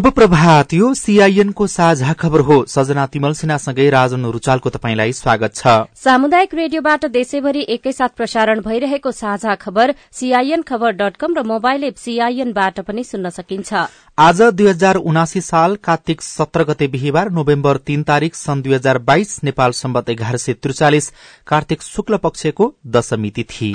शुभ प्रभात। यो सीआईएनको साझा खबर हो। सजना तिमल सिन्हासँगै राजन रुचालको तपाईँलाई स्वागत छ। सामुदायिक रेडियोबाट देशैभरि एकैसाथ प्रसारण भइरहेको साझा खबर सीआईएन खबर डट कम र मोबाइल एप सीआईएनबाट पनि सुन्न सकिन्छ। आज दुई हजार उनासी साल कार्तिक सत्र गते बिहिबार नोभेम्बर तीन तारीक सन् दुई हजार बाइस नेपाल सम्बत एघार सय त्रिचालिस कार्तिक शुक्ल पक्षको दशमी तिथि।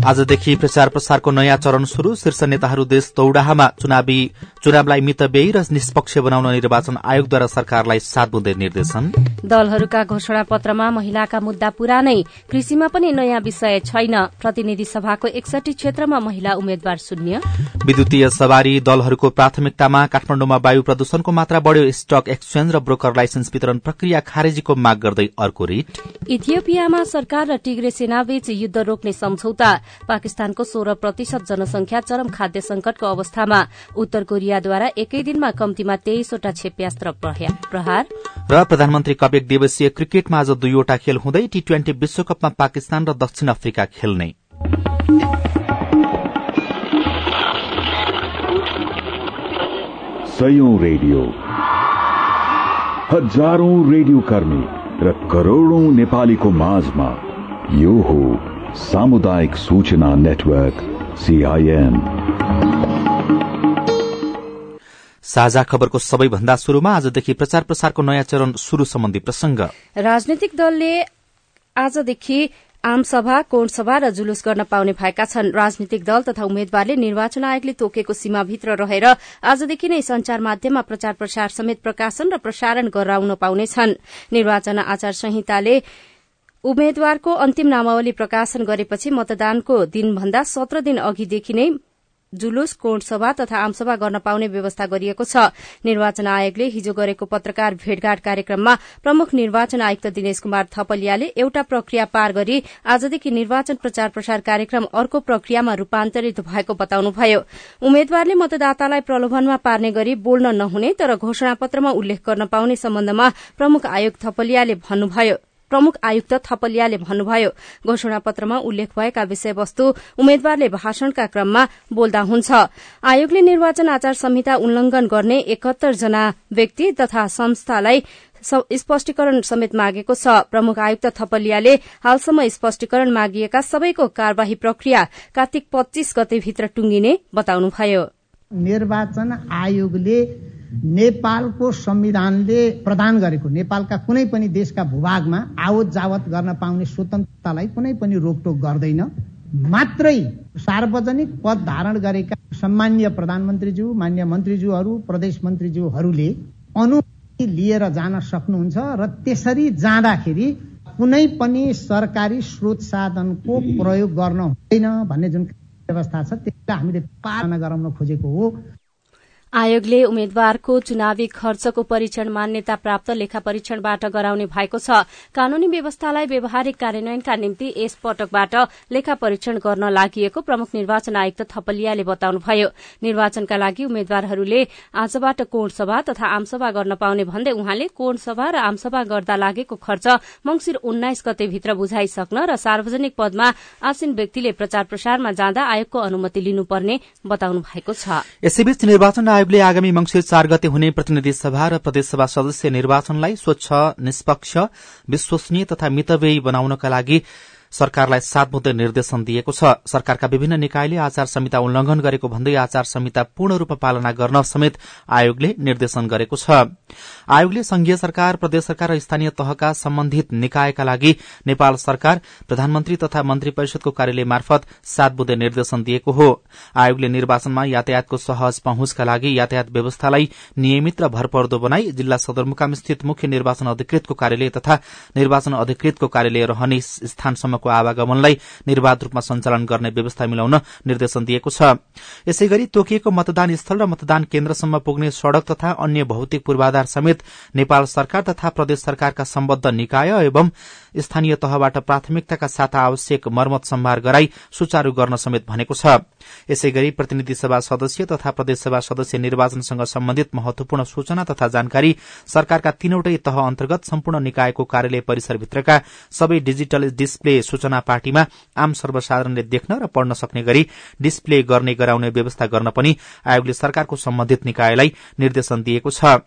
आजदेखि प्रचार प्रसारको नयाँ चरण शुरू शीर्ष नेताहरू देश दौडाहामा चुनावी चुनावलाई मितव्ययी र निष्पक्ष बनाउन निर्वाचन आयोगद्वारा सरकारलाई साथ बुँदै निर्देशन। दलहरूका घोषणा पत्रमा महिलाका मुद्दा पुरानै कृषिमा पनि नयाँ विषय छैन। प्रतिनिधि सभाको एकसठी क्षेत्रमा महिला उम्मेद्वार शून्य। विद्युतीय सवारी दलहरूको प्राथमिकतामा काठमाडौँमा वायु प्रदूषणको मात्रा बढ़्यो। स्टक एक्सचेन्ज र ब्रोकर लाइसेन्स वितरण प्रक्रिया खारेजीको माग गर्दै अर्को रिट। इथियोपियामा सरकार र टिग्रे सेनाबीच युद्ध रोक्ने सम्झौता। पाकिस्तानको सोह्र प्रतिशत जनसंख्या चरम खाद्य संकटको अवस्थामा उत्तर कोरियाद्वारा एकै दिनमा कम्तीमा तेइसवटा क्षेप्यास्त्र प्रहार। र प्रधानमन्त्री कप एक दिवसीय क्रिकेटमा आज दुईवटा खेल हुँदै टी ट्वेन्टी विश्वकपमा पाकिस्तान र दक्षिण अफ्रिका खेल्ने। रेडियो। हजारौं रेडियो कर्मी र करोड़ौं नेपालीको माझमा यो हो सामुदायिक सूचना नेटवर्क सीआईएन साझा खबरको सबैभन्दा शुरूमा आजदेखि प्रचार प्रसारको नयाँ चरण शुरू सम्बन्धी प्रसंग राजनैतिक दलले आजदेखि आमसभा कोणसभा र जुलुस गर्न पाउने भएका छन्। राजनीतिक दल तथा उम्मेद्वारले निर्वाचन आयोगले तोकेको सीमाभित्र रहेर आजदेखि नै संचार माध्यममा प्रचार प्रसार समेत प्रकाशन र प्रसारण गराउन पाउनेछन् निर्वाचन आचार संहिताले उम्मेद्वारको अन्तिम नामावली प्रकाशन गरेपछि मतदानको दिनभन्दा सत्र दिन अघिदेखि नै जुलुस कोणसभा तथा आमसभा गर्न पाउने व्यवस्था गरिएको छ। निर्वाचन आयोगले हिजो गरेको पत्रकार भेटघाट कार्यक्रममा प्रमुख निर्वाचन आयुक्त दिनेश कुमार थपलियाले एउटा प्रक्रिया पार गरी आजदेखि निर्वाचन प्रचार प्रसार कार्यक्रम अर्को प्रक्रियामा रूपान्तरित भएको बताउनुभयो। उम्मेद्वारले मतदातालाई प्रलोभनमा पार्ने गरी बोल्न नहुने तर घोषणापत्रमा उल्लेख गर्न पाउने सम्बन्धमा प्रमुख आयोग थपलियाले भन्नुभयो। प्रमुख आयुक्त थपलियाले भन्नुभयो घोषणा पत्रमा उल्लेख भएका विषयवस्तु उम्मेद्वारले भाषणका क्रममा बोल्दा हुन्छ। आयोगले निर्वाचन आचार संहिता उल्लंघन गर्ने एकहत्तर जना व्यक्ति तथा संस्थालाई स्पष्टीकरण समेत मागेको छ। प्रमुख आयुक्त थपलियाले हालसम्म स्पष्टीकरण मागिएका सबैको कार्यवाही प्रक्रिया कार्तिक पच्चीस गतेभित्र टुंगिने बताउनुभयो। निर्वाचन आयोगले नेपालको संविधानले प्रदान गरेको नेपालका कुनै पनि देशका भूभागमा आवत जावत गर्न पाउने स्वतन्त्रतालाई कुनै पनि रोकटोक गर्दैन। मात्रै सार्वजनिक पद धारण गरेका सम्मान्य प्रधानमन्त्रीज्यू मान्य मन्त्रीज्यूहरू प्रदेश मन्त्रीज्यूहरूले अनुमति लिएर जान सक्नुहुन्छ र त्यसरी जाँदाखेरि कुनै पनि सरकारी स्रोत साधनको प्रयोग गर्न हुँदैन भन्ने जुन व्यवस्था छ त्यसलाई हामीले पालना गराउन खोजेको हो। आयोगले उम्मेद्वारको चुनावी खर्चको परीक्षण मान्यता प्राप्त लेखा परीक्षणबाट गराउने भएको छ। कानूनी व्यवस्थालाई व्यवहारिक कार्यान्वयनका निम्ति यस पटकबाट लेखा परीक्षण गर्न लागि प्रमुख निर्वाचन आयुक्त थपलियाले बताउनुभयो। निर्वाचनका लागि उम्मेद्वारहरूले आजबाट कोणसभा तथा आमसभा गर्न पाउने भन्दै उहाँले कोणसभा र आमसभा गर्दा लागेको खर्च मंगिर उन्नाइस गतेभित्र बुझाइसक्न र सार्वजनिक पदमा आसीन व्यक्तिले प्रचार प्रसारमा जाँदा आयोगको अनुमति लिनुपर्ने बताउनु भएको छ आयोगले आगामी मंगिर चार गते हुने प्रतिनिधि सभा र प्रदेशसभा सदस्य निर्वाचनलाई स्वच्छ निष्पक्ष विश्वसनीय तथा मितव्ययी बनाउनका लागि सरकारलाई सात बुद्धे निर्देशन दिएको छ। सरकारका विभिन्न निकायले आचार संहिता उल्लंघन गरेको भन्दै आचार संहिता पूर्ण रूपमा पालना गर्न समेत आयोगले निर्देशन गरेको छ। आयोगले संघीय सरकार प्रदेश सरकार र स्थानीय तहका सम्बन्धित निकायका लागि नेपाल सरकार प्रधानमन्त्री तथा मन्त्री परिषदको कार्यालय मार्फत सात बुद्धे निर्देशन दिएको हो। आयोगले निर्वाचनमा यातायातको सहज पहुँचका लागि यातायात व्यवस्थालाई नियमित र भरपर्दो बनाई जिल्ला सदरमुकाम स्थित मुख्य निर्वाचन अधिकृतको कार्यालय तथा निर्वाचन अधिकृतको कार्यालय रहने स्थानसम्मको आवागमनलाई निर्वाध रूपमा सञ्चालन गर्ने व्यवस्था मिलाउन निर्देशन दिएको छ। यसै गरी तोकिएको मतदान स्थल र मतदान केन्द्रसम्म पुग्ने सड़क तथा अन्य भौतिक पूर्वाधार समेत नेपाल सरकार तथा प्रदेश सरकारका सम्बद्ध निकाय एवं स्थानीय तहबाट प्राथमिकताका साथ आवश्यक मर्मत सम्भार गराई सुचारू गर्न समेत भनेको छ। यसै गरी प्रतिनिधि सभा सदस्य तथा प्रदेशसभा सदस्य निर्वाचनसँग सम्बन्धित महत्वपूर्ण सूचना तथा जानकारी सरकारका तीनवटै तह अन्तर्गत सम्पूर्ण निकायको कार्यालय परिसरभित्रका सबै डिजिटल डिस्प्ले सूचना पार्टीमा आम सर्वसाधारणले देख्न र पढ़न सक्ने गरी डिस्प्ले गर्ने गराउने व्यवस्था गर्न पनि आयोगले सरकारको सम्बन्धित निकायलाई निर्देशन दिएको छ।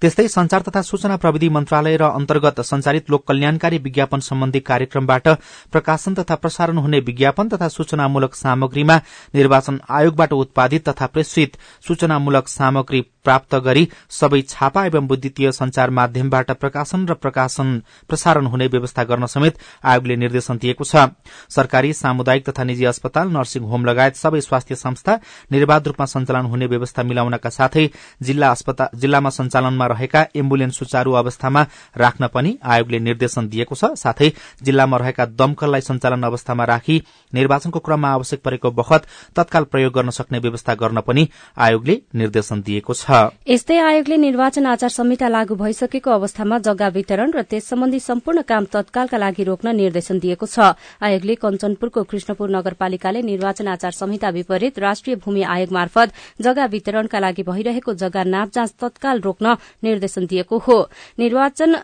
त्यस्तै संचार तथा सूचना प्रविधि मन्त्रालय र अन्तर्गत संचालित लोक कल्याणकारी विज्ञापन सम्बन्धी कार्यक्रमबाट प्रकाशन तथा प्रसारण हुने विज्ञापन तथा सूचनामूलक सामग्रीमा निर्वाचन आयोगबाट उत्पादित तथा प्रेषित सूचनामूलक सामग्री प्राप्त गरी सबै छापा एवं विद्युतीय संचार माध्यमबाट प्रकाशन र प्रकाशन प्रसारण हुने व्यवस्था गर्न समेत आयोगले निर्देशन दिएको छ। सरकारी सामुदायिक तथा निजी अस्पताल नर्सिङ होम लगायत सबै स्वास्थ्य संस्था निर्वाध रूपमा सञ्चालन हुने व्यवस्था मिलाउनका साथै जिल्लामा सञ्चालनमा रहेका एम्बुलेन्स सुचारू अवस्थामा राख्न पनि आयोगले निर्देशन दिएको छ। साथै जिल्लामा रहेका दमकललाई सञ्चालन अवस्थामा राखी निर्वाचनको क्रममा आवश्यक परेको बखत तत्काल प्रयोग गर्न सक्ने व्यवस्था गर्न पनि आयोगले निर्देशन दिएको छ। यस्तै आयोगले निर्वाचन आचार संहिता लागू भइसकेको अवस्थामा जग्गा वितरण र त्यस सम्बन्धी सम्पूर्ण काम तत्कालका लागि रोक्न निर्देशन दिएको छ। आयोगले कञ्चनपुरको कृष्णपुर नगरपालिकाले निर्वाचन आचार संहिता विपरीत राष्ट्रिय भूमि आयोग मार्फत जग्गा वितरणका लागि भइरहेको जग्गा नाप जाँच तत्काल रोक्न निर्देशन दिएको हो। निर्वाचन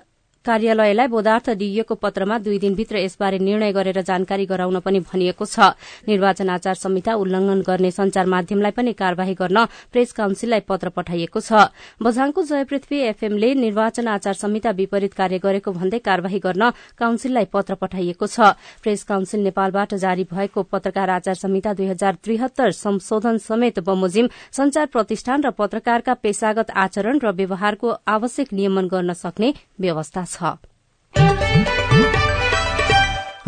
कार्यालयलाई बोधार्थ दिइएको पत्रमा दुई दिनभित्र यसबारे निर्णय गरेर जानकारी गराउन पनि भनिएको छ। निर्वाचन आचार संहिता उल्लंघन गर्ने संचार माध्यमलाई पनि कार्यवाही गर्न प्रेस काउन्सिललाई पत्र पठाइएको छ। बझाङको जयपृथ्वी एफएमले निर्वाचन आचार संहिता विपरीत कार्य गरेको भन्दै कार्यवाही गर्न काउन्सिललाई पत्र पठाइएको छ। प्रेस काउन्सिल नेपालबाट जारी भएको पत्रकार आचार संहिता दुई हजार त्रिहत्तर संशोधन समेत बमोजिम संचार प्रतिष्ठान र पत्रकारका पेशागत आचरण र व्यवहारको आवश्यक नियमन गर्न सक्ने व्यवस्था छ। Hop.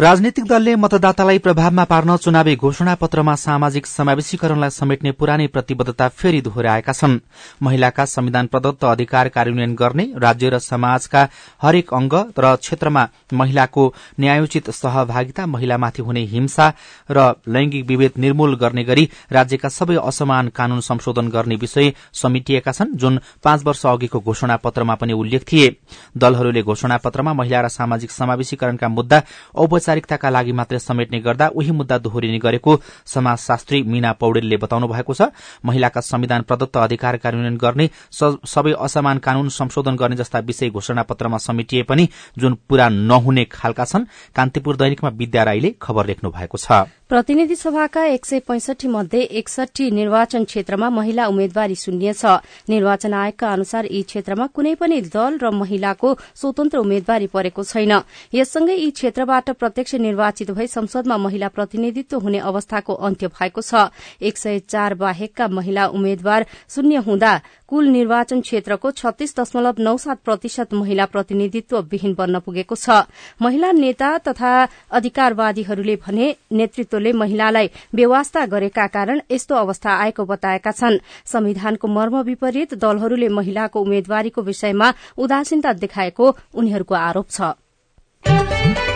राजनीतिक दलले मतदातालाई प्रभावमा पार्न चुनावी घोषणा पत्रमा सामाजिक समावेशीकरणलाई समेट्ने पुरानै प्रतिबद्धता फेरि दोहोर्याएका छन्। महिलाका संविधान प्रदत्त अधिकार कार्यान्वयन गर्ने राज्य र समाजका हरेक अंग र क्षेत्रमा महिलाको न्यायोचित सहभागिता महिलामाथि हुने हिंसा र लैंगिक विभेद निर्मूल गर्ने गरी राज्यका सबै असमान कानून संशोधन गर्ने विषय समेटिएका छन् जुन पाँच वर्ष अघिको घोषणा पत्रमा पनि उल्लेख थिए। दलहरूले घोषणा पत्रमा महिला र सामाजिक समावेशीकरणका मुद्दा औपचारिकताका लागि मात्रै समेट्ने गर्दा उही मुद्दा दोहोरिने गरेको समाजशास्त्री मीना पौडेलले बताउनु भएको छ। महिलाका संविधान प्रदत्त अधिकार कार्यान्वयन गर्ने सबै असमान कानून संशोधन गर्ने जस्ता विषय घोषणा पत्रमा समेटिए पनि जुन पूरा नहुने खालका छन् कान्तिपुर दैनिकमा विद्या राईले खबर लेख्नु भएको छ। प्रतिनिधि सभाका एक सय पैंसठी मध्ये एकसठी निर्वाचन क्षेत्रमा महिला उम्मेद्वारी शून्य छ निर्वाचन आयोगका अनुसार यी क्षेत्रमा कुनै पनि दल र महिलाको स्वतन्त्र उम्मेद्वारी परेको छैन। यससँगै यी क्षेत्रबाट प्रत्यक्ष निर्वाचित भई संसदमा महिला प्रतिनिधित्व हुने अवस्थाको अन्त्य भएको छ। एक सय चार बाहेकका महिला उम्मेद्वार शून्य हुँदा कुल निर्वाचन क्षेत्रको छत्तीस दशमलव नौ सात प्रतिशत महिला प्रतिनिधित्व विहीन बन्न पुगेको छ। महिला नेता तथा अधिकारवादीहरूले भने नेतृत्वले महिलालाई बेवास्ता गरेका कारण यस्तो अवस्था आएको बताएका छन्। संविधानको मर्म विपरीत दलहरूले महिलाको उम्मेद्वारीको विषयमा उदासीनता देखाएको उनीहरूको आरोप छ।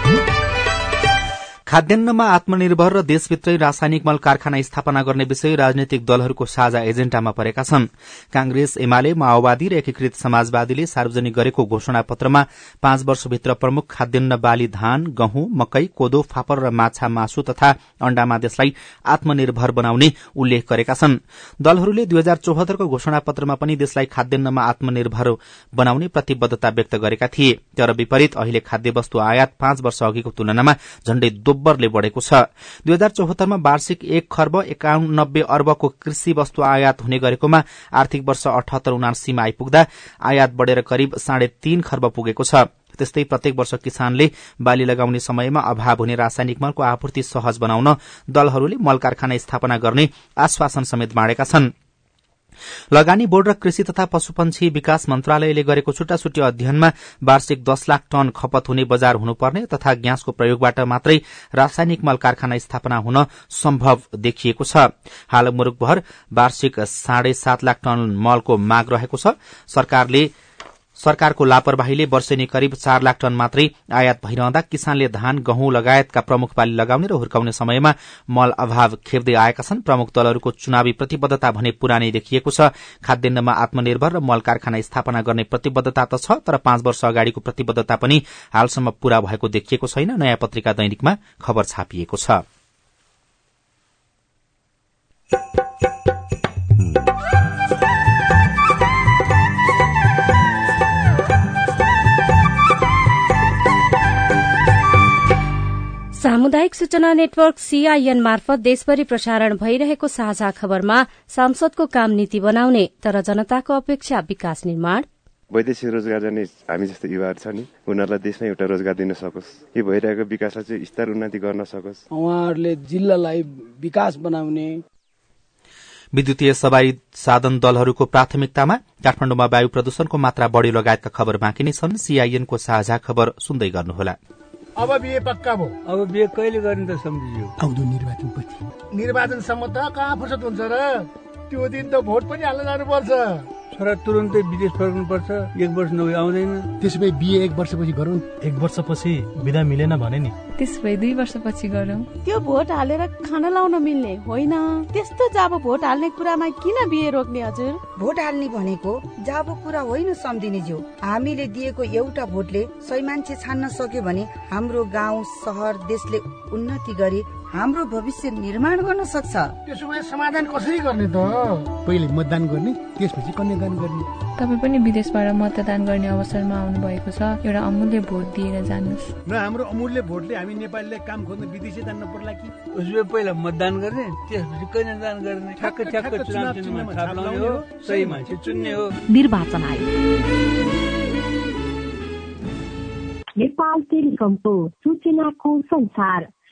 खाद्यान्नमा आत्मनिर्भर र देशभित्रै रासायनिक मल कारखाना स्थापना गर्ने विषय राजनैतिक दलहरूको साझा एजेण्डामा परेका छन्। कांग्रेस एमाले माओवादी र एकीकृत समाजवादीले सार्वजनिक गरेको घोषणा पत्रमा पाँच वर्षभित्र प्रमुख खाद्यान्न बाली धान गहुँ मकै कोदो फापर र माछा मासु तथा अण्डामा देशलाई आत्मनिर्भर बनाउने उल्लेख गरेका छन्। दलहरूले दुई हजार चौहत्तरको घोषणा पत्रमा पनि देशलाई खाद्यान्नमा आत्मनिर्भर बनाउने प्रतिबद्धता व्यक्त गरेका थिए। तर विपरीत अहिले खाद्य वस्तु आयात पाँच वर्ष अघिको तुलनामा झण्डै दोब्बरले बढ़ेको छ। दुई हजार चौहत्तरमा वार्षिक एक खर्ब एकानब्बे अर्बको कृषि वस्तु आयात हुने गरेकोमा आर्थिक वर्ष अठहत्तर उनासीमा आइपुग्दा आयात बढ़ेर करिब साढे तीन खर्ब पुगेको छ। त्यस्तै प्रत्येक वर्ष किसानले बाली लगाउने समयमा अभाव हुने रासायनिक मलको आपूर्ति सहज बनाउन दलहरूले मल कारखाना स्थापना गर्ने आश्वासन समेत बाँडेका छनृ। लगानी बोर्ड र कृषि तथा पशुपन्छी विकास मन्त्रालयले गरेको छुट्टा छुट्टी अध्ययनमा वार्षिक दश लाख टन खपत हुने बजार हुनुपर्ने तथा ग्यासको प्रयोगबाट मात्रै रासायनिक मल कारखाना स्थापना हुन सम्भव देखिएको छ। हाल मुरूकभर वार्षिक साढे सात लाख टन मलको माग रहेको छ। सरकारले सरकारको लापरवाहीले वर्षेनी करिब चार लाख टन मात्रै आयात भइरहँदा किसानले धान गहुँ लगायतका प्रमुख बाली लगाउने र हुर्काउने समयमा मल अभाव खेप्दै आएका छन्। प्रमुख दलहरूको चुनावी प्रतिबद्धता भने पुरानै देखिएको छ। खाद्यान्नमा आत्मनिर्भर र मल कारखाना स्थापना गर्ने प्रतिबद्धता त छ तर पाँच वर्ष अगाडिको प्रतिबद्धता पनि हालसम्म पूरा भएको देखिएको छैन नयाँ पत्रिका दैनिकमा खबर छापिएको छ। सामुदायिक सूचना नेटवर्क सीआईएन मार्फत देशभरि प्रसारण भइरहेको साझा खबरमा सांसदको काम नीति बनाउने तर जनताको अपेक्षा विकास निर्माण। वैदेशिक रोजगार जाने हामी जस्तो युवाहरू छ नि उनीहरूलाई देशमै एउटा रोजगार दिन सकोस्। यो भइरहेको विकासलाई चाहिँ स्तर उन्नति गर्न सकोस्। उहाँहरूले जिल्लालाई विकास बनाउने। विद्युतीय सवारी साधन दलहरूको प्राथमिकतामा काठमाडौँमा वायु प्रदूषणको मात्रा बढ़ी लगायतका खबर बाँकी नै छन्। सीआईएनको साझा खबर सुन्दै गर्नुहोला। अब बिहे पक्का भयो। अब बिहे कहिले गर्ने त सम्झियो। आउँदो निर्वाचन पछि। निर्वाचनसम्म त कहाँ फुर्सद हुन्छ र? त्यो दिन त भोट पनि हाल्न जानुपर्छ। छोरा तुरन्तै विदेश फर्कनुपर्छ एक वर्ष नभए आउँदैन। त्यसो भए बिहे एक वर्षपछि गरौँ? एक वर्षपछि विदा मिलेन भने नि। त्यसो भए दुई वर्षपछि गरौँ। त्यो भोट हालेर खाना लाउन मिल्ने होइन। त्यस्तो जाब भोट हाल्ने कुरामा किन बिहे रोक्ने हजुर? भोट हाल्ने भनेको जाबो कुरा होइन सम्झिने ज्यू। हामीले दिएको एउटा भोटले सही मान्छे छान्न सक्यो भने हाम्रो गाउँ सहर देशले उन्नति गरी हाम्रो भविष्य निर्माण गर्न सक्छ। त्यसो भए समाधान कसरी गर्ने त? पहिले मतदान गर्ने त्यसपछि कन्यादान गर्ने। तपाईँ पनि विदेशबाट मतदान गर्ने अवसरमा आउनु भएको छ। एउटा अमूल्य भोट दिएर जानुहोस्। न हाम्रो अमूल्य भोटले हामी नेपालीलाई काम खोज्न विदेशी जान्न पर्ला कि? उसले पहिला मतदान गर्ने त्यसपछि कन्यादान गर्ने। ठ्याक्क ठ्याक्क चुनाव चिन्हमा छाप लाउने हो। सही मान्छे चुन्ने हो। निर्वाचन आयोग। नेपाल टेलिकमको सूचनाको संसार।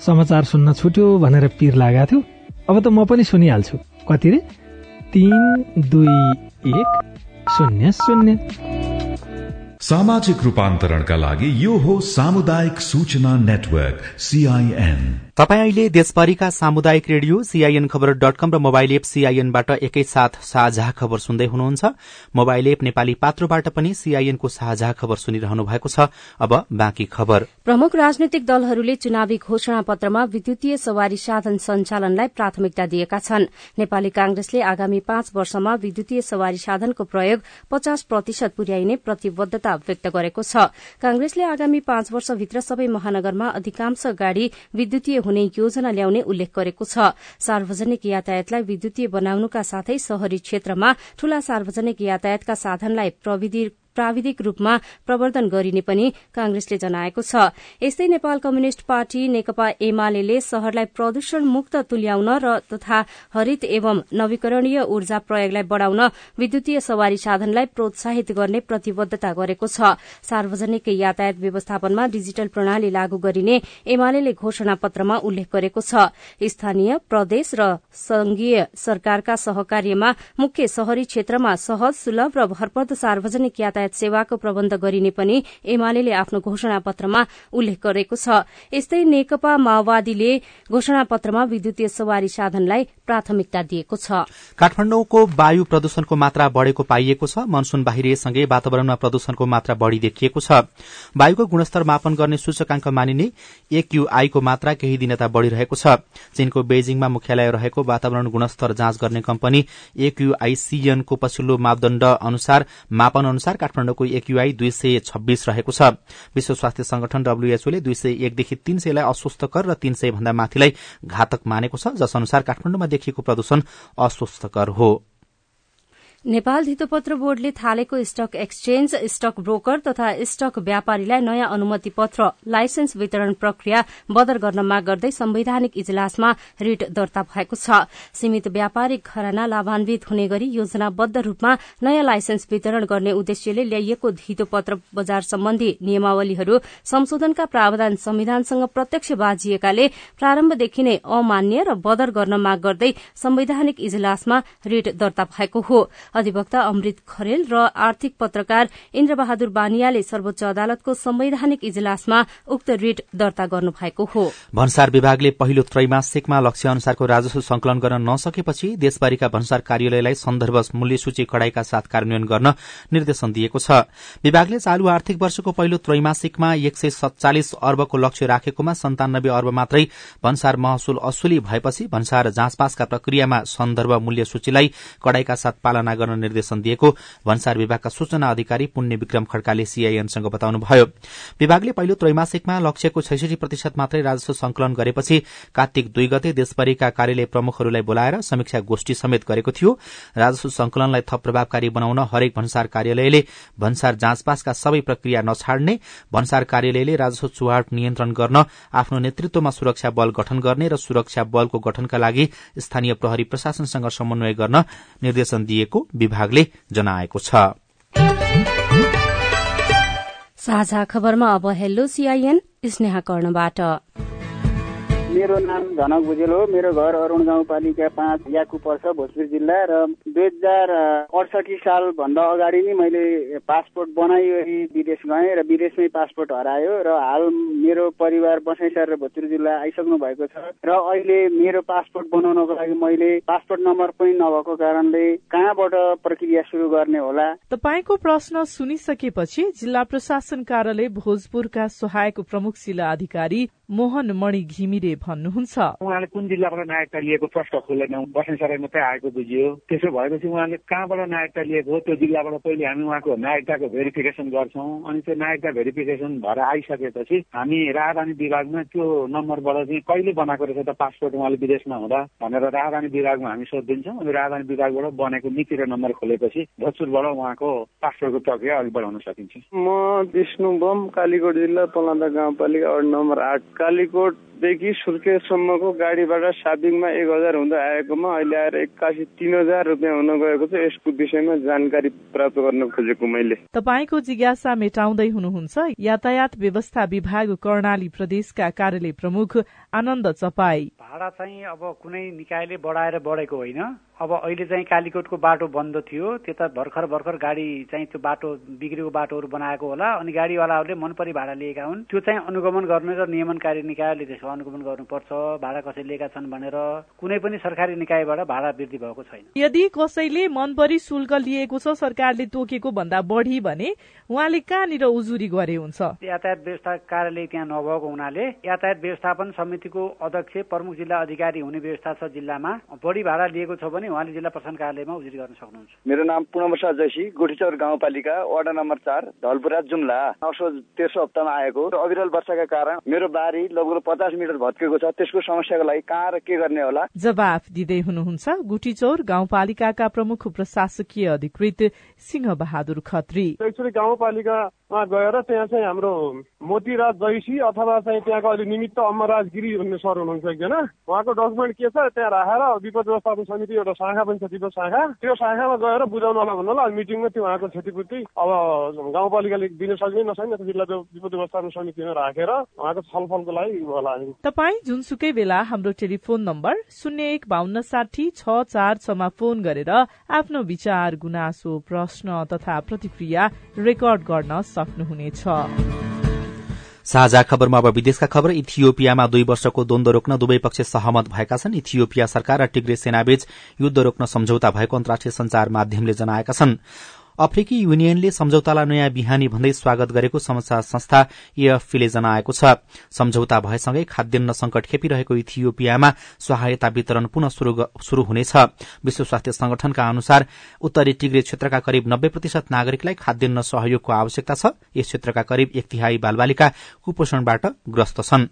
समाचार सुन्न छुट्यो भनेर पिर लागेको थियो। अब त म पनि सुनिहाल्छु। कति रे? तिन दुई एक शून्य शून्य। सामाजिक रूपान्तरणका लागि यो हो सामुदायिक सूचना नेटवर्क सीआईएन तपाईँ अहिले देशभरिका सामुदायिक radio CIN Khabar dot com र मोबाइल एप सीआईएनबाट एकैसाथ साझा खबर सुन्दै हुनुहुन्छ। मोबाइल एप नेपाली पात्रोबाट पनि सीआईएनको साझा खबर सुनिरहनु भएको छ। अब बाँकी खबर। प्रमुख राजनैतिक दलहरूले चुनावी घोषणा पत्रमा विद्युतीय सवारी साधन सञ्चालनलाई प्राथमिकता दिएका छन्। नेपाली कांग्रेसले आगामी पाँच वर्षमा विद्युतीय सवारी साधनको प्रयोग पचास प्रतिशत पुर्याइने प्रतिबद्धता व्यक्त गरेको छ। कांग्रेसले आगामी पाँच वर्षभित्र सबै महानगरमा अधिकांश गाड़ी विद्युतीय हुने योजना ल्याउने उल्लेख गरेको छ। सार्वजनिक यातायातलाई विद्युतीय बनाउनुका साथै शहरी क्षेत्रमा ठूला सार्वजनिक यातायातका साधनलाई प्रविधि प्राविधिक रूपमा प्रवर्धन गरिने पनि कांग्रेसले जनाएको छ। यस्तै नेपाल कम्युनिष्ट पार्टी नेकपा एमाले शहरलाई प्रदूषण मुक्त तुल्याउन र तथा हरित एवं नवीकरणीय ऊर्जा प्रयोगलाई बढ़ाउन विद्युतीय सवारी साधनलाई प्रोत्साहित गर्ने प्रतिबद्धता गरेको छ। सार्वजनिक यातायात व्यवस्थापनमा डिजिटल प्रणाली लागू गरिने एमाले घोषणा पत्रमा उल्लेख गरेको छ। स्थानीय प्रदेश र संघीय सरकारका सहकार्यमा मुख्य शहरी क्षेत्रमा सहज सुलभ र भरपर्दो सार्वजनिक यातायात सेवाको प्रबन्ध गरिने पनि एमाले आफ्नो घोषणा पत्रमा उल्लेख गरेको छ। यस्तै नेकपा माओवादीले घोषणा पत्रमा विद्युतीय सवारी साधनलाई प्राथमिकता दिएको छ। काठमाडौँको वायु प्रदूषणको मात्रा बढ़ेको पाइएको छ। मनसून बाहिरिएसँगै वातावरणमा प्रदूषणको मात्रा बढ़ी देखिएको छ। वायुको गुणस्तर मापन गर्ने सूचकांक मानिने एक्यूआईको मात्रा केही दिनता बढ़िरहेको छ। चीनको बेजिङमा मुख्यालय रहेको वातावरण गुणस्तर जाँच गर्ने कम्पनी एक्यूआईसीएनको पछिल्लो मापदण्ड अनुसार मापन अनुसार काठमाडौँको एक्युआई दुई सय छब्बीस रहेको छ। विश्व स्वास्थ्य संगठन डब्ल्यूएचओले दुई सय एकदेखि तीन सयलाई अस्वस्थकर र तीन सय भन्दा माथिलाई घातक मानेको छ जस अनुसार काठमाडौँमा देखिएको प्रदूषण अस्वस्थकर हो। नेपाल धितोपत्र बोर्डले थालेको स्टक एक्सचेन्ज स्टक ब्रोकर तथा स्टक व्यापारीलाई नयाँ अनुमति पत्र लाइसेन्स वितरण प्रक्रिया बदर गर्न माग गर्दै संवैधानिक इजलासमा रिट दर्ता भएको छ। सीमित व्यापारिक घराना लाभान्वित हुने गरी योजनाबद्ध रूपमा नयाँ लाइसेन्स वितरण गर्ने उद्देश्यले ल्याइएको धितोपत्र बजार सम्बन्धी नियमावलीहरू संशोधनका प्रावधान संविधानसँग प्रत्यक्ष बाजिएकाले प्रारम्भदेखि नै अमान्य र बदर गर्न माग गर्दै संवैधानिक इजलासमा रिट दर्ता भएको हो। अधिवक्ता अमृत खरेल र आर्थिक पत्रकार इन्द्रबहादुर बानियाले सर्वोच्च अदालतको संवैधानिक इजलासमा उक्त रिट दर्ता गर्नुभएको हो। भन्सार विभागले पहिलो त्रैमासिकमा लक्ष्य अनुसारको राजस्व संकलन गर्न नसकेपछि देशभरिका भन्सार कार्यालयलाई सन्दर्भ मूल्य सूची कड़ाईका साथ कार्यान्वयन गर्न निर्देशन दिएको छ। विभागले चालू आर्थिक वर्षको पहिलो त्रैमासिकमा एक सय सत्तालिस अर्बको लक्ष्य राखेकोमा सन्तानब्बे अर्ब मात्रै भन्सार महसुल असुली भएपछि भन्सार जाँचपासका प्रक्रियामा सन्दर्भ मूल्य सूचीलाई कड़ाईका साथ पालना गर्न निर्देशन दिएको भन्सार विभागका सूचना अधिकारी पुण्य विक्रम खड्काले सीआईएनसँग बताउनुभयो। विभागले पहिलो त्रैमासिकमा लक्ष्यको छैसठी प्रतिशत मात्रै राजस्व संकलन गरेपछि कार्तिक दुई गते देशभरिका कार्यालय प्रमुखहरूलाई बोलाएर समीक्षा गोष्ठी समेत गरेको थियो। राजस्व संकलनलाई थप प्रभावकारी बनाउन हरेक भन्सार कार्यालयले भन्सार जाँचपासका सबै प्रक्रिया नछाड्ने भन्सार कार्यालयले राजस्व चुहाट नियन्त्रण गर्न आफ्नो नेतृत्वमा सुरक्षा बल गठन गर्ने र सुरक्षा बलको गठनका लागि स्थानीय प्रहरी प्रशासनसँग समन्वय गर्न निर्देशन दिएको विभागले जनाएको छ। साझा खबरमा अब हेलो सीआईएन स्नेहा कर्णबाट। मेरो नाम झनक भुजेल हो। मेरो घर अरूण गाउँपालिका पाँच याकु पर्छ भोजपुर जिल्ला र दुई हजार अडसठी सालभन्दा अगाडि नै मैले पासपोर्ट बनाइवरी विदेश गएँ र विदेशमै पासपोर्ट हरायो र हाल मेरो परिवार बसाइसर र भोजपुर जिल्ला आइसक्नु भएको छ र अहिले मेरो पासपोर्ट बनाउनको लागि मैले पासपोर्ट नम्बर पनि नभएको कारणले कहाँबाट प्रक्रिया सुरु गर्ने होला? तपाईँको प्रश्न सुनिसकेपछि जिल्ला प्रशासन कार्यालय भोजपुरका सहायक प्रमुख जिल्ला अधिकारी मोहन मणि घिमिरे भन्नुहुन्छ। उहाँले कुन जिल्लाबाट नागरिकता लिएको प्रश्न खोलेनौ बस्ने सराई मात्रै आएको बुझियो। त्यसो भएपछि उहाँले कहाँबाट नागरिकता लिएको हो? त्यो जिल्लाबाट पहिले हामी उहाँको नागरिकताको भेरिफिकेसन गर्छौँ। अनि त्यो नागरिकता भेरिफिकेसन भएर आइसकेपछि हामी राजधानी विभागमा त्यो नम्बरबाट चाहिँ कहिले बनाएको रहेछ त पासपोर्ट उहाँले विदेशमा हुँदा भनेर राजधानी विभागमा हामी सोधिदिन्छौँ। अनि राजधानी विभागबाट बनेको नीति र नम्बर खोलेपछि भोजपुरबाट उहाँको पासपोर्टको प्रक्रिया अघि बढाउन सकिन्छ। म विष्णु बम कालीकोट जिल्ला पलान्दा गाउँपालिका वार्ड नम्बर आठ। कालीकोट कालीकोटदेखि सुर्खेतसम्मको गाडीबाट साबिङमा एक हजार हुँदै आएकोमा अहिले आएर एक्कासी तीन हजार रुपियाँ हुन गएको छ। यसको विषयमा जानकारी प्राप्त गर्न खोजेको मैले। तपाईँको जिज्ञासा मेटाउँदै हुनुहुन्छ। यातायात व्यवस्था विभाग कर्णाली प्रदेशका कार्यालय प्रमुख आनन्द चपाई। भाडा चाहिँ अब कुनै निकायले बढाएर बढेको होइन। अब अहिले चाहिँ कालीकोटको बाटो बन्द थियो। त्यता भर्खर भर्खर गाडी चाहिँ त्यो बाटो बिग्रेको बाटोहरू बनाएको होला। अनि गाडीवालाहरूले मन परी भाडा लिएका हुन्। त्यो चाहिँ अनुगमन गर्ने र नियमनकारी निकायले त्यसको अनुगमन गर्नुपर्छ भाडा कसै लिएका छन् भनेर कुनै पनि सरकारी निकायबाट भाडा वृद्धि भएको छैन। यदि कसैले मन परी शुल्क लिएको छ सरकारले तोकेको भन्दा बढी भने उहाँले कहाँनिर उजुरी गरे हुन्छ? यातायात व्यवस्था कार्यालय त्यहाँ नभएको हुनाले यातायात व्यवस्थापन समितिको अध्यक्ष प्रमुख जिल्ला अधिकारी हुने व्यवस्था छ जिल्लामा। बढी भाडा लिएको छ भने उहाँले जिल्ला प्रशासन कार्यालयमा उजुरी गर्न सक्नुहुन्छ। मेरो नाम पूर्णप्रसाद जोशी गोठीचौर गाउँपालिका वार्ड नम्बर चार धलपुरा जुम्ला असोज तेस्रो हप्तामा आएको। अविरल वर्षाका कारण मेरो बारी लगभग पचास मिटर भत्केको छ त्यसको समस्याको लागि कहाँ र के गर्ने होला? जवाफ दिँदै हुनुहुन्छ गुटीचौर गाउँपालिकाका प्रमुख प्रशासकीय अधिकृत सिंह बहादुर खत्री। एक्चुली गाउँपालिकामा गएर त्यहाँ चाहिँ हाम्रो मोतीराज जैसी अथवा चाहिँ त्यहाँको अहिले निमित्त अमरराज गिरी भन्ने सर हुनुहुन्छ एकजना। उहाँको डकुमेन्ट के छ त्यहाँ राखेर विपद व्यवस्थापन समिति एउटा शाखा पनि छ तिम्रो शाखा। त्यो शाखामा गएर बुझाउनलाई भन्नु होला मिटिङमा त्यो उहाँको क्षतिपूर्ति। अब गाउँपालिकाले दिन सक्ने नसक्ने जिल्ला विपद व्यवस्थापन समितिमा राखेर उहाँको छलफलको लागि होला तपाईँ जुनसुकै बेला हाम्रो टेलिफोन नम्बर शून्य एक बान्न साठी छ चार छमा फोन गरेर आफ्नो विचार गुनासो प्रश्न तथा प्रतिक्रिया रेकर्ड गर्न सक्नुहुनेछ। साझा खबरमा अब विदेशका खबर। इथियोपियामा दुई वर्षको द्वन्द रोक्न दुवै पक्ष सहमत भएका छन्। इथियोपिया सरकार र टिग्रे सेनाबीच युद्ध रोक्न सम्झौता भएको अन्तर्राष्ट्रिय संचार माध्यमले जनाएका छन्। अफ्रिकी युनियनले सम्झौतालाई नयाँ बिहानी भन्दै स्वागत गरेको समाचार संस्था एएफपीले जनाएको छ। सम्झौता भएसँगै खाद्यान्न संकट खेपिरहेको इथियोपियामा सहायता वितरण पुनः शुरू हुनेछ। विश्व स्वास्थ्य संगठनका अनुसार उत्तरी टिग्रे क्षेत्रका करिब नब्बे प्रतिशत नागरिकलाई खाद्यान्न सहयोगको आवश्यकता छ। यस क्षेत्रका करिब एक तिहाई बालबालिका कुपोषणबाट ग्रस्त छन्।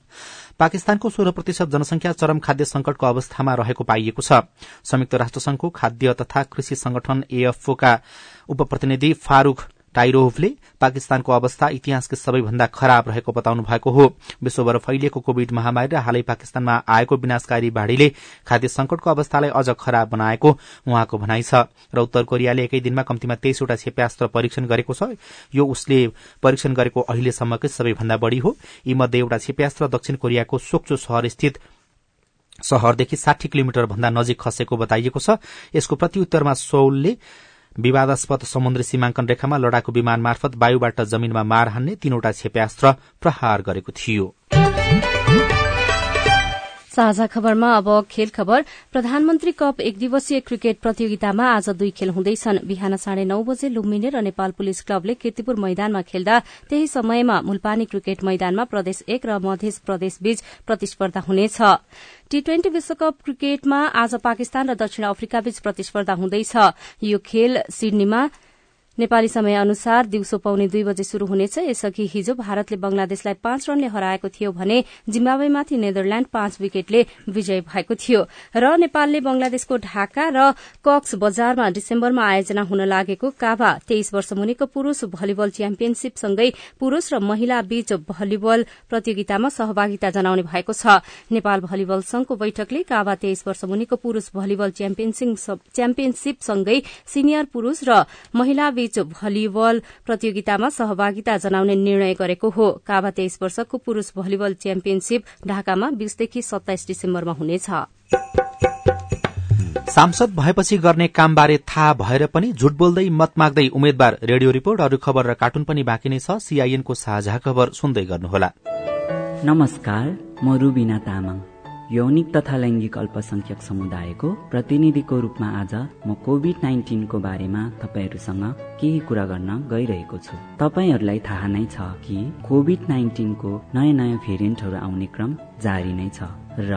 पाकिस्तानको सोह्र प्रतिशत जनसंख्या चरम खाद्य संकटको अवस्थामा रहेको पाइएको छ। संयुक्त राष्ट्रसंघको खाद्य तथा कृषि संगठन एएफओका उपप्रतिनिधि फारूक टाइरोभले पाकिस्तानको अवस्था इतिहासकै सबैभन्दा खराब रहेको बताउनु भएको हो। विश्वभर फैलिएको कोविड महामारी र हालै पाकिस्तानमा आएको विनाशकारी बाढ़ीले खाद्य संकटको अवस्थालाई अझ खराब बनाएको उहाँको भनाइ छ र उत्तर कोरियाले एकै दिनमा कम्तीमा तेइसवटा क्षेप्यास्त्र परीक्षण गरेको छ। यो उसले परीक्षण गरेको अहिलेसम्मकै सबैभन्दा बढ़ी हो। यी मध्ये एउटा क्षेप्यास्त्र दक्षिण कोरियाको सोक्चो शहर स्थित शहरदेखि साठी किलोमिटर भन्दा नजिक खसेको बताइएको छ। यसको प्रत्युत्तरमा सोलले विवादास्पद समुद्री सीमाङ्कन रेखामा लडाकु विमान मार्फत वायुबाट जमीनमा मार हान्ने तीनवटा क्षेप्यास्त्र प्रहार गरेको थियो। साझा खबरमा अब खेल खबर। प्रधानमन्त्री कप एक दिवसीय क्रिकेट प्रतियोगितामा आज दुई खेल हुँदैछन्। बिहान साढे नौ बजे लुम्बिने र नेपाल पुलिस क्लबले किर्तिपुर मैदानमा खेल्दा त्यही समयमा मुलपानी क्रिकेट मैदानमा प्रदेश एक र मध्य प्रदेश बीच प्रतिस्पर्धा हुनेछ। टी ट्वेन्टी विश्वकप क्रिकेटमा आज पाकिस्तान र दक्षिण अफ्रिका बीच प्रतिस्पर्धा हुँदैछ। यो खेल सिडनीमा नेपाली समय अनुसार दिउँसो पाउने दुई बजे शुरू हुनेछ यसअघि हिजो भारतले बंगलादेशलाई पाँच रनले हराएको थियो भने जिम्बावेमाथि नेदरल्याण्ड पाँच विकेटले विजय भएको थियो। र नेपालले बंगलादेशको ढाका र कक्स बजारमा डिसेम्बरमा आयोजना हुन लागेको काभा तेइस वर्ष मुनिको पुरूष भलिबल च्याम्पियनशीपसँगै पुरूष र महिला बीच भलिबल प्रतियोगितामा सहभागिता जनाउने भएको छ। नेपाल भलिबल संघको बैठकले काभा तेइस वर्ष मुनिको पुरूष भलिबल च्याम्पियनशीपसँगै सिनियर पुरूष र महिला बीच भलिबल प्रतियोगितामा सहभागिता जनाउने निर्णय गरेको हो। काभा तेइस वर्षको पुरूष भलिबल च्याम्पियनशीप ढाकामा बीसदेखि सत्ताइस डिसेम्बरमा हुनेछ। सांसद भएपछि गर्ने कामबारे थाहा भएर पनि झुट बोल्दै मत माग्दै उम्मेद्वार रेडियो रिपोर्ट अरू खबर र कार्टुन पनि बाँकी नै छ। सीआईएनको साझा खबर सुन्दै गर्नुहोला। नमस्कार म रुबिना तामाङ। यौनिक तथा लैङ्गिक अल्पसंख्यक समुदायको प्रतिनिधिको रूपमा आज म कोभिड नाइन्टिनको बारेमा तपाईँहरूसँग केही कुरा गर्न गइरहेको छु। तपाईँहरूलाई थाहा नै छ कि कोभिड नाइन्टिनको नयाँ नयाँ भेरिएन्टहरू आउने क्रम जारी नै छ र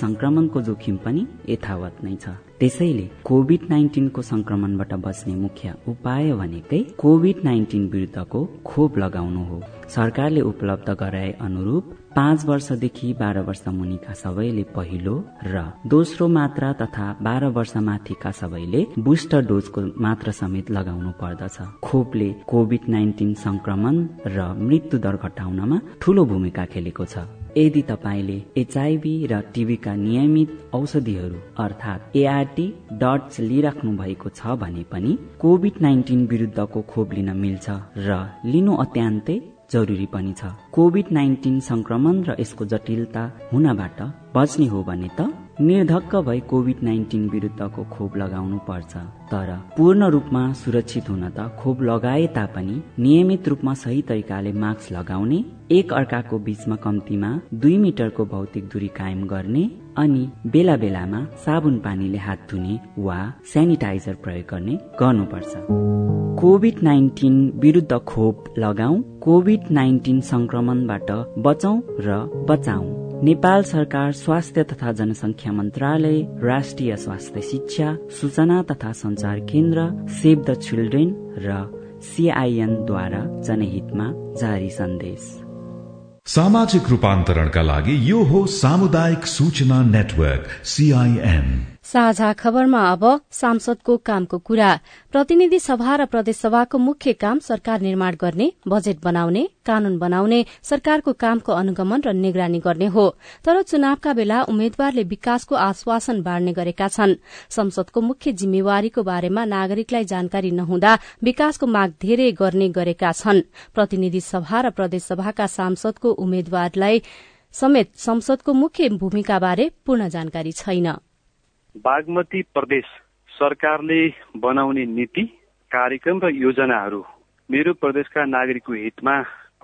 संक्रमणको जोखिम पनि यथावत नै छ। त्यसैले कोभिड नाइन्टिनको संक्रमणबाट बच्ने मुख्य उपाय भनेकै कोभिड नाइन्टिन विरुद्धको खोप लगाउनु हो। सरकारले उपलब्ध गराए अनुरूप पाँच वर्षदेखि बाह्र वर्ष मुनिका सबैले पहिलो र दोस्रो मात्रा तथा बाह्र वर्ष माथिका सबैले बुस्टर डोजको मात्रा समेत लगाउनु पर्दछ। खोपले कोभिड नाइन्टिन संक्रमण र मृत्यु दर घटाउनमा ठूलो भूमिका खेलेको छ। यदि तपाईँले एचआईभी र टिभीका नियमित औषधिहरू अर्थात् एआरटी डट्स लिइराख्नु भएको छ भने पनि कोभिड नाइन्टिन विरुद्धको खोप लिन मिल्छ र लिनु अत्यन्तै जरुरी पनि छ। कोभिड नाइन्टिन संक्रमण र यसको जटिलता हुनबाट बच्ने हो भने त निर्धक्क भई कोभिड नाइन्टिन विरुद्धको खोप लगाउनु पर्छ। तर पूर्ण रूपमा सुरक्षित हुन त खोप लगाए तापनि नियमित रूपमा सही तरिकाले मास्क लगाउने एक अर्काको बीचमा कम्तीमा दुई मिटरको भौतिक दूरी कायम गर्ने अनि बेला बेलामा साबुन पानीले हात धुने वा सेनिटाइजर प्रयोग गर्ने गर्नुपर्छ। कोभिड नाइन्टिन विरुद्ध खोप लगाऊ कोभिड नाइन्टिन संक्रमणबाट बचौ र बचाउ नेपाल सरकार स्वास्थ्य तथा जनसंख्या मन्त्रालय राष्ट्रिय स्वास्थ्य शिक्षा सूचना तथा संचार केन्द्र सेभ द चिल्ड्रेन र सिआइएनद्वारा जनहितमा जारी सन्देश। सामाजिक रूपान्तरणका लागि यो हो सामुदायिक सूचना नेटवर्क सीआईएन। साझा खबरमा अब सांसदको कामको कुरा। प्रतिनिधि सभा र प्रदेशसभाको मुख्य काम सरकार निर्माण गर्ने बजेट बनाउने कानून बनाउने सरकारको कामको अनुगमन र निगरानी गर्ने हो। तर चुनावका बेला उम्मेद्वारले विकासको आश्वासन बाँड्ने गरेका छन्। संसदको मुख्य जिम्मेवारीको बारेमा नागरिकलाई जानकारी नहुँदा विकासको माग धेरै गर्ने गरेका छन्। प्रतिनिधि सभा र प्रदेशसभाका सांसदको उम्मेद्वारलाई समेत संसदको मुख्य भूमिकाबारे पूर्ण जानकारी छैन। बागमती प्रदेश सरकारले बनाउने नीति कार्यक्रम र योजनाहरू मेरो प्रदेशका नागरिकको हितमा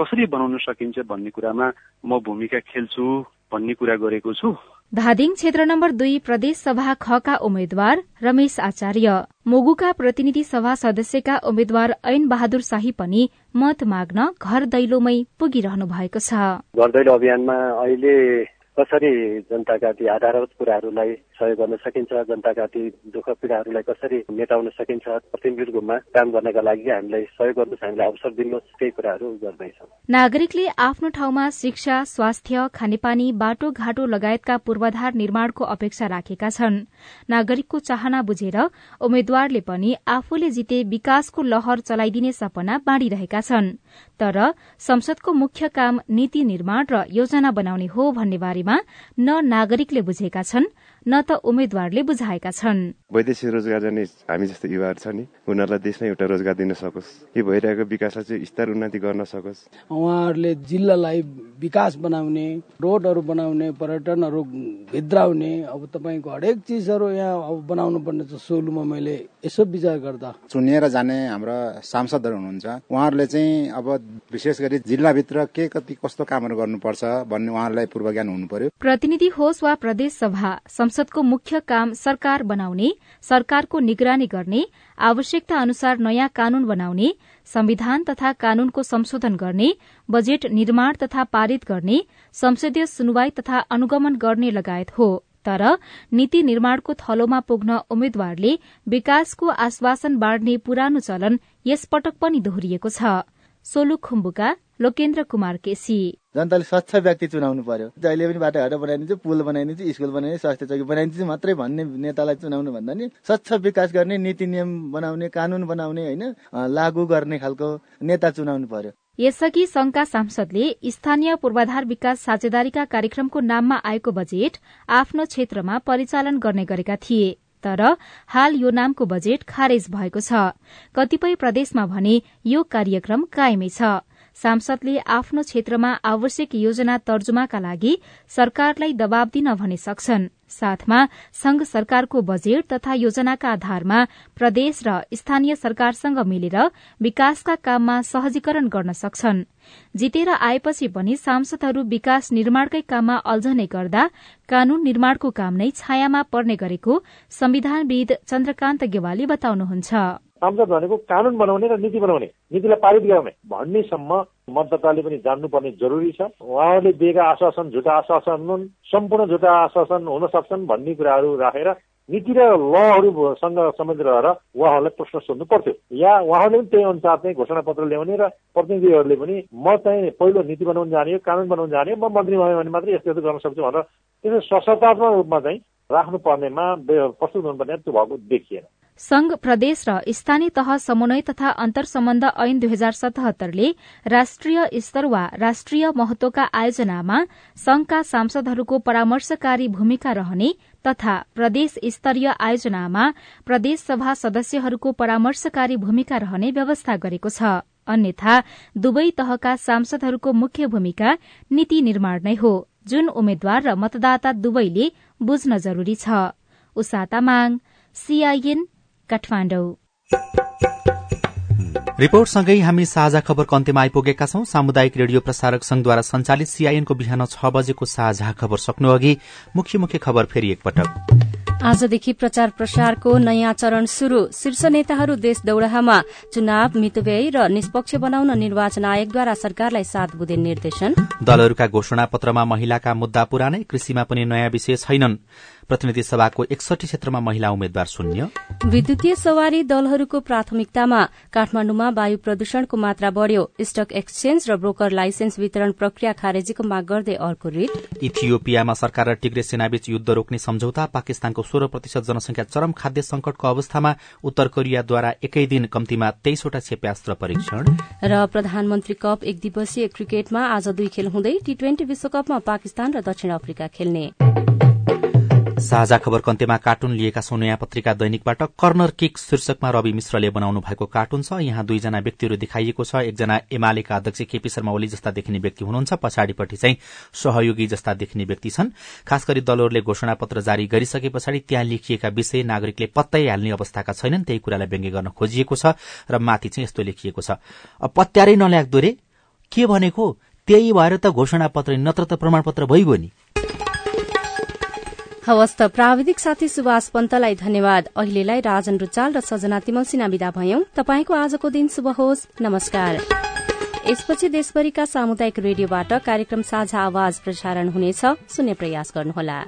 कसरी बनाउन सकिन्छ भन्ने कुरामा म भूमिका खेल्छु भन्ने कुरा गरेको छु। धादिङ क्षेत्र नम्बर दुई प्रदेश सभा खका उम्मेद्वार रमेश आचार्य। मोगुका प्रतिनिधि सभा सदस्यका उम्मेद्वार ऐन बहादुर शाही पनि मत माग्न घर दैलोमै पुगिरहनु भएको छ। घर दैलो अभियानमा अहिले कसरी जनताका ती आधारभूत कुराहरूलाई सहयोग गर्न सकिन्छ जनताका ती दुःख पीडाहरूलाई कसरी मेटाउन सकिन्छ प्रतिनिधिको रूपमा काम गर्नका लागि हामीलाई सहयोग गर्नुहोस् हामीलाई अवसर दिनुहोस् केही कुराहरू गर्दैछौँ। नागरिकले आफ्नो ठाउँमा शिक्षा स्वास्थ्य खानेपानी बाटोघाटो लगायतका पूर्वाधार निर्माणको अपेक्षा राखेका छन्। नागरिकको चाहना बुझेर उम्मेद्वारले पनि आफूले जिते विकासको लहर चलाइदिने सपना बाँडिरहेका छन्। तर संसदको मुख्य काम नीति निर्माण र योजना बनाउने हो भन्ने बारेमा न नागरिकले बुझेका छन् न त उम्मेद्वारले बुझाएका छन्। वैदेशिक रोजगार जाने हामी जस्तो युवाहरू छ नि उनीहरूलाई देशमै एउटा रोजगार दिन सकोस्। यो भइरहेको विकासलाई चाहिँ स्तर उन्नति गर्न सकोस्। उहाँहरूले जिल्लालाई विकास बनाउने रोडहरू बनाउने पर्यटनहरू भित्राउने अब तपाईँको हरेक चिजहरू यहाँ अब बनाउनु पर्ने छ सोलुमा मैले यसो विचार गर्दा। चुनिएर जाने हाम्रा सांसदहरू हुनुहुन्छ। उहाँहरूले चाहिँ अब विशेष गरी जिल्लाभित्र के कति कस्तो कामहरू गर्नुपर्छ भन्ने उहाँहरूलाई पूर्व ज्ञान हुनु पर्यो। प्रतिनिधि होस् वा प्रदेश सभा संसदको मुख्य काम सरकार बनाउने सरकारको निगरानी गर्ने आवश्यकता अनुसार नयाँ कानून बनाउने संविधान तथा कानूनको संशोधन गर्ने बजेट निर्माण तथा पारित गर्ने संसदीय सुनवाई तथा अनुगमन गर्ने लगायत हो। तर नीति निर्माणको थलोमा पुग्न उम्मेद्वारले विकासको आश्वासन बाँड्ने पुरानो चलन यसपटक पनि दोहोरिएको छ। लोकेन्द्र कुमार केसी। जनताले स्वच्छ व्यक्ति चुनाउनु पर्यो। जहिले पनि बाटोघाटो बनाइदिन्छु पुल बनाइदिन्छु स्कुल बनाइदिन्छु स्वास्थ्य चौकी बनाइदिन्छु मात्रै भन्ने नेतालाई चुनाउनु भन्दा नि स्वच्छ विकास गर्ने नीति नियम बनाउने कानून बनाउने होइन लागू गर्ने खालको नेता चुनाउनु पर्यो। यसअघि संघका सांसदले स्थानीय पूर्वाधार विकास साझेदारीका कार्यक्रमको नाममा आएको बजेट आफ्नो क्षेत्रमा परिचालन गर्ने गरेका थिए। तर हाल यो नामको बजेट खारेज भएको छ। कतिपय प्रदेशमा भने यो कार्यक्रम कायमै छ। सांसदले आफ्नो क्षेत्रमा आवश्यक योजना तर्जुमाका लागि सरकारलाई दबाव दिन भने सक्छन्। साथमा संघ सरकारको बजेट तथा योजनाका आधारमा प्रदेश र स्थानीय सरकारसँग मिलेर विकासका काममा सहजीकरण गर्न सक्छन्। जितेर आएपछि पनि सांसदहरू विकास निर्माणकै काममा अल्झने गर्दा कानून निर्माणको काम नै छायामा पर्ने गरेको संविधानविद चन्द्रकान्त गेवाली बताउनुहुन्छ। सांसद भनेको कानून बनाउने र नीति बनाउने नीतिलाई पारित गराउने। भन्नेसम्म मतदाताले पनि जान्नुपर्ने जरुरी छ। उहाँहरूले दिएका आश्वासन झुटा आश्वासन हुन् सम्पूर्ण झुटा आश्वासन हुन सक्छन् भन्ने कुराहरू राखेर नीति र लहरूसँग सम्बन्धित रहेर उहाँहरूलाई प्रश्न सोध्नु पर्थ्यो। या उहाँहरूले पनि त्यही अनुसार चाहिँ घोषणा पत्र ल्याउने र प्रतिनिधिहरूले पनि म चाहिँ पहिलो नीति बनाउन जाने हो कानुन बनाउन जाने म मन्त्री भयो भने मात्रै यस्तो यस्तो गर्न सक्छु भनेर त्यसो सशक्तात्मक रूपमा चाहिँ राख्नु पर्नेमा प्रस्तुत हुनुपर्ने त्यो भएको देखिएन। संघ प्रदेश र स्थानीय तह समन्वय तथा अन्तर सम्बन्ध ऐन दुई हजार सतहत्तरले राष्ट्रिय स्तर वा राष्ट्रिय महत्वका आयोजनामा संघका सांसदहरूको परामर्शकारी भूमिका रहने तथा प्रदेश स्तरीय आयोजनामा प्रदेश सभा सदस्यहरूको परामर्शकारी भूमिका रहने व्यवस्था गरेको छ। अन्यथा दुवै तहका सांसदहरूको मुख्य भूमिका नीति निर्माण नै हो। जुन उम्मेद्वार र मतदाता दुवैले बुझ्न जरूरी छ। काठमाडौँ। रिपोर्टसँगै हामी साझा खबरको अन्त्यमा आइपुगेका छौं? सामुदायिक रेडियो प्रसारक संघद्वारा संचालित सीआईएनको बिहान छ बजेको साझा खबर सक्नु अघि मुख्य मुख्य खबर फेरि एकपटक। आजदेखि प्रचार प्रसारको नयाँ चरण शुरू शीर्ष नेताहरू देश दौड़ाहामा चुनाव मितव्ययी र निष्पक्ष बनाउन निर्वाचन आयोगद्वारा सरकारलाई सात बुधे निर्देशन। दलहरूका घोषणा पत्रमा महिलाका मुद्दा पुरानै कृषिमा पनि नयाँ विषय छैनन् प्रतिनिधि सभाको एकसठी क्षेत्रमा महिला उम्मेद्वार शून्य। विद्युतीय सवारी दलहरूको प्राथमिकतामा काठमाण्डुमा वायु प्रदूषणको मात्रा बढ़्यो। स्टक एक्सचेन्ज र ब्रोकर लाइसेन्स वितरण प्रक्रिया खारेजीको माग गर्दै अर्को रिट। इथियोपियामा सरकार र टिग्रे सेनाबीच युद्ध रोक्ने सम्झौता पाकिस्तानको सोह्र प्रतिशत जनसंख्या चरम खाद्य संकटको अवस्थामा उत्तर कोरियाद्वारा एकै दिन कम्तीमा तेइसवटा क्षेप्यास्त्र परीक्षण। र प्रधानमन्त्री कप एक दिवसीय क्रिकेटमा आज दुई खेल हुँदै टी ट्वेन्टी विश्वकपमा पाकिस्तान र दक्षिण अफ्रिका खेल्ने। साझा खबरको अन्त्यमा कार्टुन लिएका छौं नयाँ पत्रिका दैनिकबाट कर्नर किक शीर्षकमा रवि मिश्रले बनाउनु भएको कार्टुन छ। यहाँ दुईजना व्यक्तिहरू देखाइएको छ। एकजना एमालेका अध्यक्ष केपी शर्मा ओली जस्ता देखिने व्यक्ति हुनुहुन्छ। पछाडिपट्टि चाहिँ सहयोगी जस्ता देखिने व्यक्ति छन्। खास गरी दलहरूले घोषणा पत्र जारी गरिसके पछाडि त्यहाँ लेखिएका विषय नागरिकले पत्तै हाल्ने अवस्थाका छैनन्। त्यही कुरालाई व्यङ्ग्य गर्न खोजिएको छ र माथि चाहिँ यस्तो लेखिएको छ। पत्यारै नल्याग्दो रे। के भनेको? त्यही भएर त घोषणा पत्र नत्र त प्रमाणपत्र भइगयो नि। हवस् प्राविधिक साथी सुभाष पन्तलाई धन्यवाद। अहिलेलाई राजन रुचाल र सजना तिमल सिना विदा भयौं। तपाईँको आजको दिन शुभ होस्। नमस्कार। यसपछि देशभरिका सामुदायिक रेडियोबाट कार्यक्रम साझा आवाज प्रसारण हुनेछ। सुन्ने प्रयास गर्नुहोला।